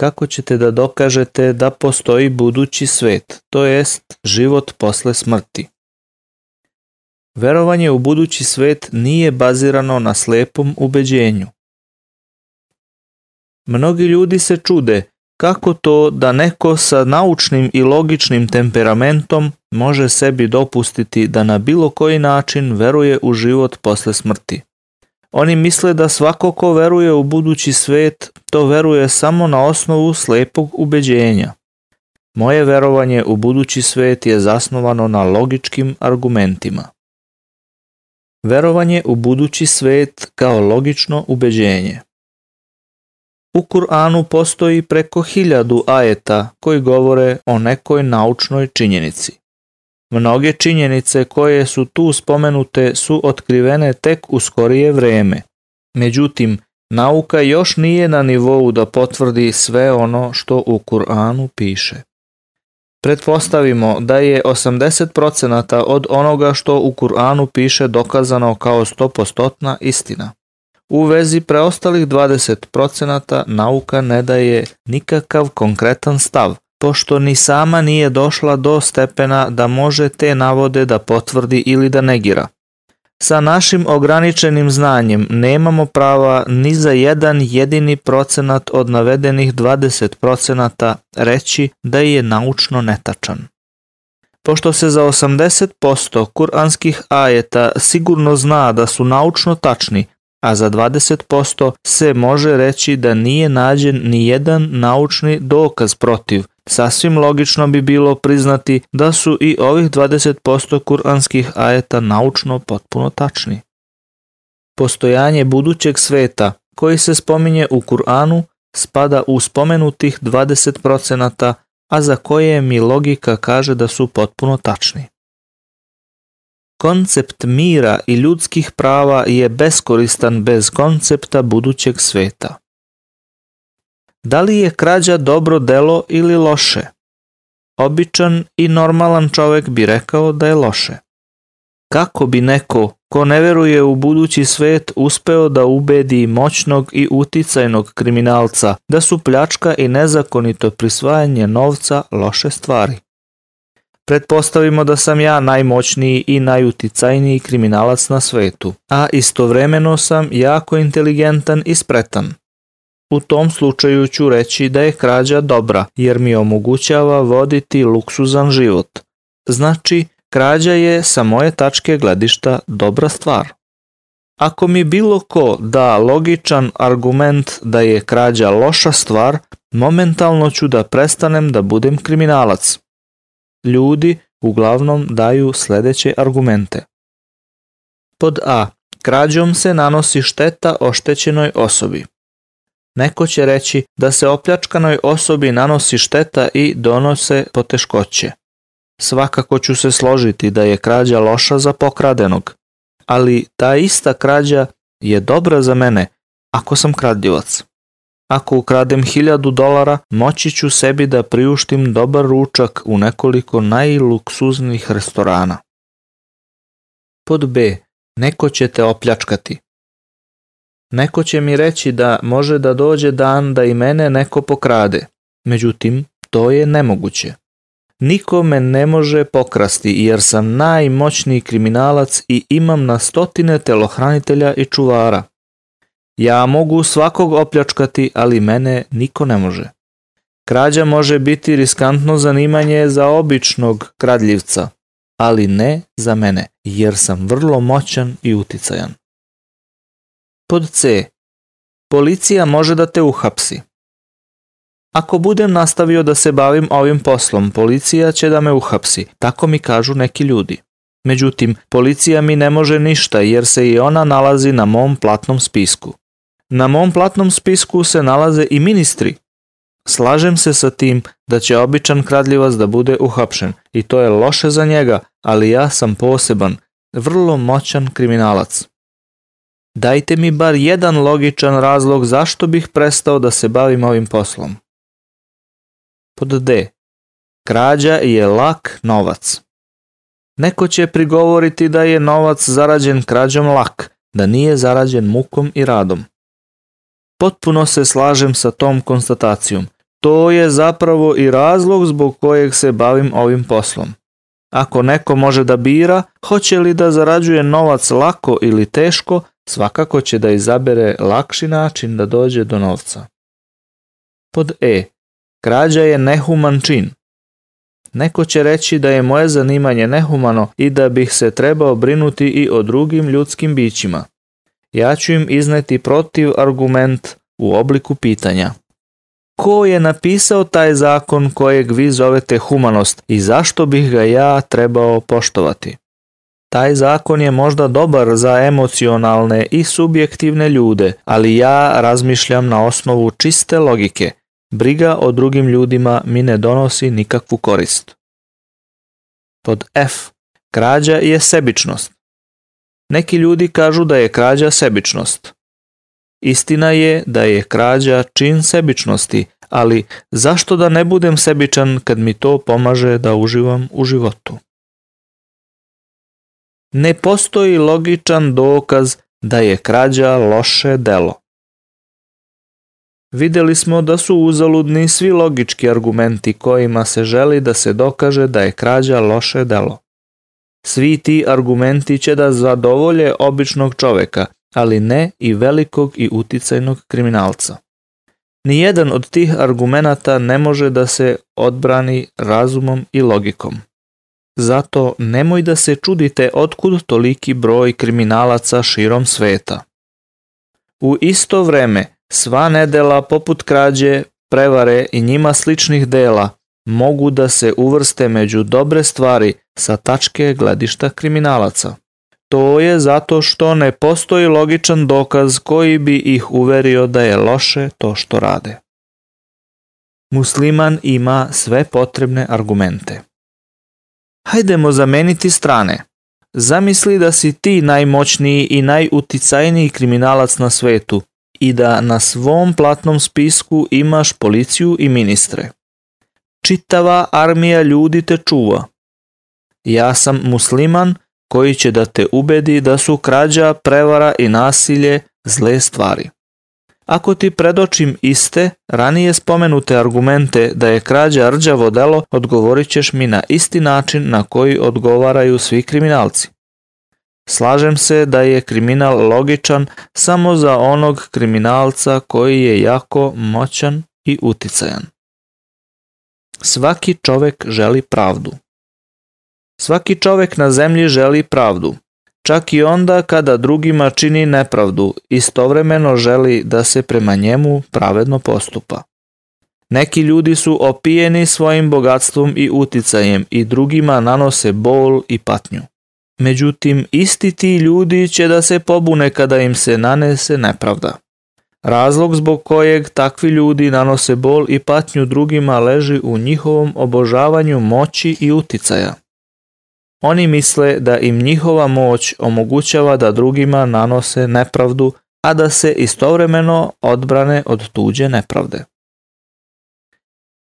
kako ćete da dokažete da postoji budući svet, to jest život posle smrti. Verovanje u budući svet nije bazirano na slepom ubeđenju. Mnogi ljudi se čude kako to da neko sa naučnim i logičnim temperamentom može sebi dopustiti da na bilo koji način veruje u život posle smrti. Oni misle da svako ko veruje u budući svet, to veruje samo na osnovu slepog ubeđenja. Moje verovanje u budući svet je zasnovano na logičkim argumentima. Verovanje u budući svet kao logično ubeđenje. U Kur'anu postoji preko hiljadu ajeta koji govore o nekoj naučnoj činjenici. Mnoge činjenice koje su tu spomenute su otkrivene tek u skorije vreme. Međutim, nauka još nije na nivou da potvrdi sve ono što u Kur'anu piše. Pretpostavimo da je 80% od onoga što u Kur'anu piše dokazano kao 100% istina. U vezi preostalih 20% nauka ne daje nikakav konkretan stav – pošto ni sama nije došla do stepena da može te navode da potvrdi ili da negira. Sa našim ograničenim znanjem nemamo prava ni za jedan jedini procenat od navedenih 20 procenata reći da je naučno netačan. Pošto se za 80% kuranskih ajeta sigurno zna da su naučno tačni, a za 20% se može reći da nije nađen ni jedan naučni dokaz protiv – sasvim logično bi bilo priznati da su i ovih 20% kuranskih ajeta naučno potpuno tačni. Postojanje budućeg sveta koji se spominje u Kur'anu spada u spomenutih 20%, a za koje mi logika kaže da su potpuno tačni. Koncept mira i ljudskih prava je beskoristan bez koncepta budućeg sveta. Da li je krađa dobro delo ili loše? Običan i normalan čovek bi rekao da je loše. Kako bi neko ko ne veruje u budući svet uspeo da ubedi moćnog i uticajnog kriminalca da su pljačka i nezakonito prisvajanje novca loše stvari? Pretpostavimo da sam ja najmoćniji i najuticajniji kriminalac na svetu, a istovremeno sam jako inteligentan i spretan. U tom slučaju ću reći da je krađa dobra, jer mi omogućava voditi luksuzan život. Znači, krađa je sa moje tačke gledišta dobra stvar. Ako mi bilo ko da logičan argument da je krađa loša stvar, momentalno ću da prestanem da budem kriminalac. Ljudi uglavnom daju sledeće argumente. Pod A. Krađom se nanosi šteta oštećenoj osobi. Neko će reći da se opljačkanoj osobi nanosi šteta i donose poteškoće. Svakako ću se složiti da je krađa loša za pokradenog, ali ta ista krađa je dobra za mene ako sam kradljivac. Ako ukradem hiljadu dolara, moći ću sebi da priuštim dobar ručak u nekoliko najluksuznih restorana. Pod B. Neko će te opljačkati. Neko će mi reći da može da dođe dan da i mene neko pokrade. Međutim, to je nemoguće. Niko me ne može pokrasti jer sam najmoćniji kriminalac i imam na stotine telohranitelja i čuvara. Ja mogu svakog opljačkati, ali mene niko ne može. Krađa može biti riskantno zanimanje za običnog kradljivca, ali ne za mene, jer sam vrlo moćan i uticajan. Pod C. Policija može da te uhapsi. Ako budem nastavio da se bavim ovim poslom, policija će da me uhapsi, tako mi kažu neki ljudi. Međutim, policija mi ne može ništa jer se i ona nalazi na mom platnom spisku. Na mom platnom spisku se nalaze i ministri. Slažem se sa tim da će običan kradljivac da bude uhapšen i to je loše za njega, ali ja sam poseban, vrlo moćan kriminalac. Dajte mi bar jedan logičan razlog zašto bih prestao da se bavim ovim poslom. Pod D. Krađa je lak novac. Neko će prigovoriti da je novac zarađen krađom lak, da nije zarađen mukom i radom. Potpuno se slažem sa tom konstatacijom. To je zapravo i razlog zbog kojeg se bavim ovim poslom. Ako neko može da bira, hoće li da zarađuje novac lako ili teško, svakako će da izabere lakši način da dođe do novca. Pod E. Krađa je nehuman čin. Neko će reći da je moje zanimanje nehumano i da bih se trebao brinuti i o drugim ljudskim bićima. Ja ću im izneti protiv argument u obliku pitanja. Ko je napisao taj zakon kojeg vi zovete humanost i zašto bih ga ja trebao poštovati? Taj zakon je možda dobar za emocionalne i subjektivne ljude, ali ja razmišljam na osnovu čiste logike. Briga o drugim ljudima mi ne donosi nikakvu korist. Pod F. Krađa je sebičnost. Neki ljudi kažu da je krađa sebičnost. Istina je da je krađa čin sebičnosti, ali zašto da ne budem sebičan kad mi to pomaže da uživam u životu? ne postoji logičan dokaz da je krađa loše delo. Videli smo da su uzaludni svi logički argumenti kojima se želi da se dokaže da je krađa loše delo. Svi ti argumenti će da zadovolje običnog čoveka, ali ne i velikog i uticajnog kriminalca. Nijedan od tih argumenata ne može da se odbrani razumom i logikom. Zato nemoj da se čudite otkud toliki broj kriminalaca širom sveta. U isto vreme, sva nedela poput krađe, prevare i njima sličnih dela mogu da se uvrste među dobre stvari sa tačke gledišta kriminalaca. To je zato što ne postoji logičan dokaz koji bi ih uverio da je loše to što rade. Musliman ima sve potrebne argumente hajdemo zameniti strane. Zamisli da si ti najmoćniji i najuticajniji kriminalac na svetu i da na svom platnom spisku imaš policiju i ministre. Čitava armija ljudi te čuva. Ja sam musliman koji će da te ubedi da su krađa, prevara i nasilje zle stvari. Ako ti predočim iste, ranije spomenute argumente da je krađa rđavo delo, odgovorit ćeš mi na isti način na koji odgovaraju svi kriminalci. Slažem se da je kriminal logičan samo za onog kriminalca koji je jako moćan i uticajan. Svaki čovek želi pravdu. Svaki čovek na zemlji želi pravdu čak i onda kada drugima čini nepravdu, istovremeno želi da se prema njemu pravedno postupa. Neki ljudi su opijeni svojim bogatstvom i uticajem i drugima nanose bol i patnju. Međutim, isti ti ljudi će da se pobune kada im se nanese nepravda. Razlog zbog kojeg takvi ljudi nanose bol i patnju drugima leži u njihovom obožavanju moći i uticaja. Oni misle da im njihova moć omogućava da drugima nanose nepravdu, a da se istovremeno odbrane od tuđe nepravde.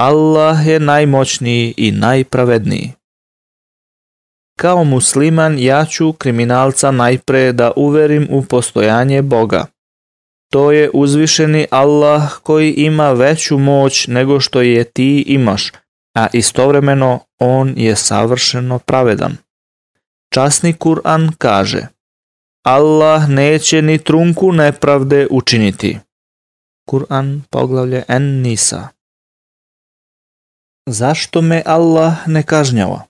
Allah je najmoćniji i najpravedniji. Kao musliman ja ću kriminalca najpre da uverim u postojanje Boga. To je uzvišeni Allah koji ima veću moć nego što je ti imaš, a istovremeno on je savršeno pravedan. Časni Kur'an kaže Allah neće ni trunku nepravde učiniti. Kur'an poglavlje En Nisa Zašto me Allah ne kažnjava?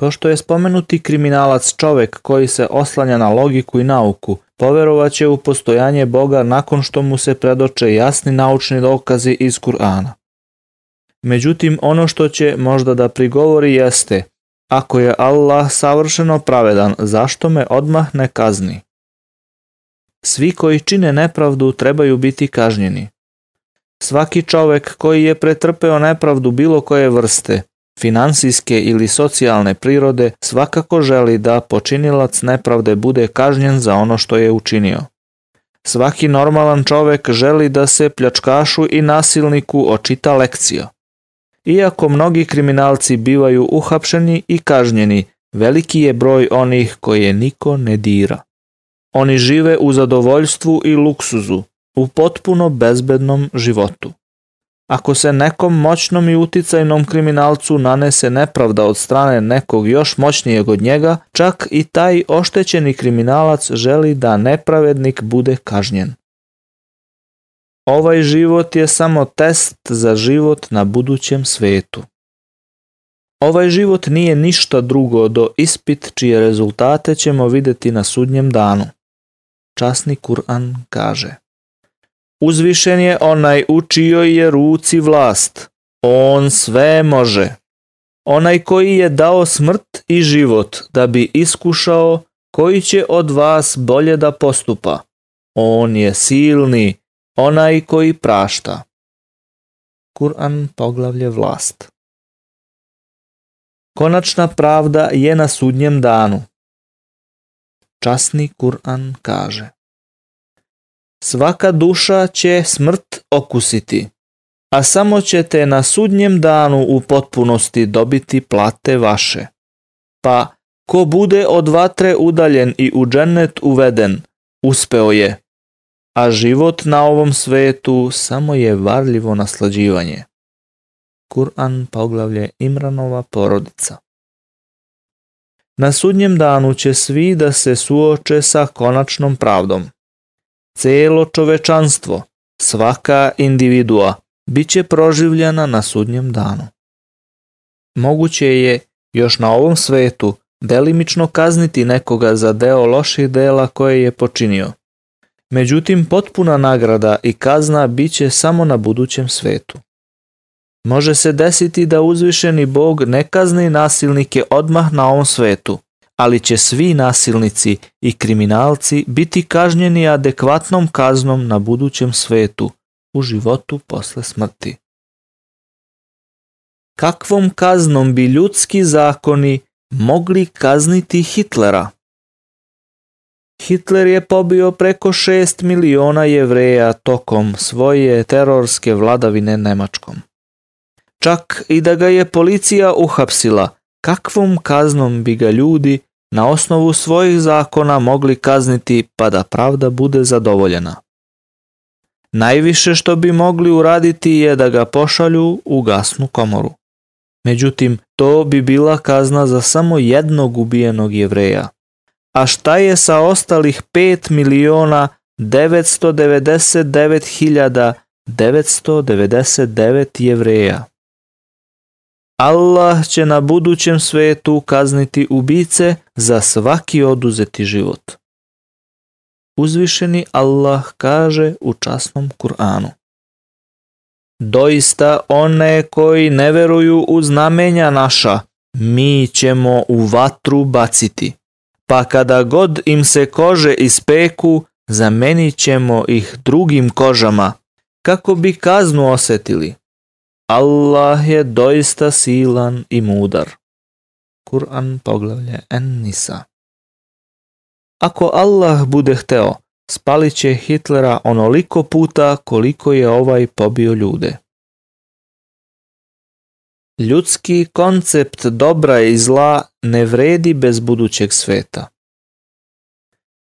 Pošto je spomenuti kriminalac čovek koji se oslanja na logiku i nauku, poverovaće u postojanje Boga nakon što mu se predoče jasni naučni dokazi iz Kur'ana. Međutim, ono što će možda da prigovori jeste – Ako je Allah savršeno pravedan, zašto me odmah ne kazni? Svi koji čine nepravdu trebaju biti kažnjeni. Svaki čovek koji je pretrpeo nepravdu bilo koje vrste, finansijske ili socijalne prirode, svakako želi da počinilac nepravde bude kažnjen za ono što je učinio. Svaki normalan čovek želi da se pljačkašu i nasilniku očita lekcija. Iako mnogi kriminalci bivaju uhapšeni i kažnjeni, veliki je broj onih koje niko ne dira. Oni žive u zadovoljstvu i luksuzu, u potpuno bezbednom životu. Ako se nekom moćnom i uticajnom kriminalcu nanese nepravda od strane nekog još moćnijeg od njega, čak i taj oštećeni kriminalac želi da nepravednik bude kažnjen. Ovaj život je samo test za život na budućem svetu. Ovaj život nije ništa drugo do ispit čije rezultate ćemo videti na sudnjem danu. Časni Kur'an kaže Uzvišen je onaj u čijoj je ruci vlast, on sve može. Onaj koji je dao smrt i život da bi iskušao koji će od vas bolje da postupa. On je silni, onaj koji prašta. Kur'an poglavlje vlast. Konačna pravda je na sudnjem danu. Časni Kur'an kaže. Svaka duša će smrt okusiti, a samo ćete na sudnjem danu u potpunosti dobiti plate vaše. Pa ko bude od vatre udaljen i u džennet uveden, uspeo je a život na ovom svetu samo je varljivo naslađivanje. Kur'an poglavlje Imranova porodica. Na sudnjem danu će svi da se suoče sa konačnom pravdom. Celo čovečanstvo, svaka individua, bit će proživljena na sudnjem danu. Moguće je još na ovom svetu delimično kazniti nekoga za deo loših dela koje je počinio – Međutim, potpuna nagrada i kazna bit će samo na budućem svetu. Može se desiti da uzvišeni Bog ne kazni nasilnike odmah na ovom svetu, ali će svi nasilnici i kriminalci biti kažnjeni adekvatnom kaznom na budućem svetu, u životu posle smrti. Kakvom kaznom bi ljudski zakoni mogli kazniti Hitlera? Hitler je pobio preko 6 miliona jevreja tokom svoje terorske vladavine Nemačkom. Čak i da ga je policija uhapsila, kakvom kaznom bi ga ljudi na osnovu svojih zakona mogli kazniti pa da pravda bude zadovoljena. Najviše što bi mogli uraditi je da ga pošalju u gasnu komoru. Međutim, to bi bila kazna za samo jednog ubijenog jevreja a šta je sa ostalih 5 miliona 999.999 jevreja? Allah će na budućem svetu kazniti ubice za svaki oduzeti život. Uzvišeni Allah kaže u časnom Kur'anu. Doista one koji ne veruju u znamenja naša, mi ćemo u vatru baciti pa kada god im se kože ispeku, zamenit ćemo ih drugim kožama, kako bi kaznu osetili. Allah je doista silan i mudar. Kur'an poglavlje En-Nisa Ako Allah bude hteo, spalit će Hitlera onoliko puta koliko je ovaj pobio ljude. Ljudski koncept dobra i zla ne vredi bez budućeg sveta.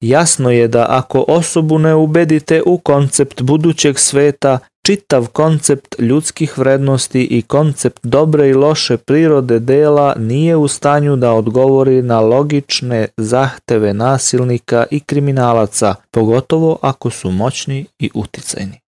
Jasno je da ako osobu ne ubedite u koncept budućeg sveta, čitav koncept ljudskih vrednosti i koncept dobre i loše prirode dela nije u stanju da odgovori na logične zahteve nasilnika i kriminalaca, pogotovo ako su moćni i uticajni.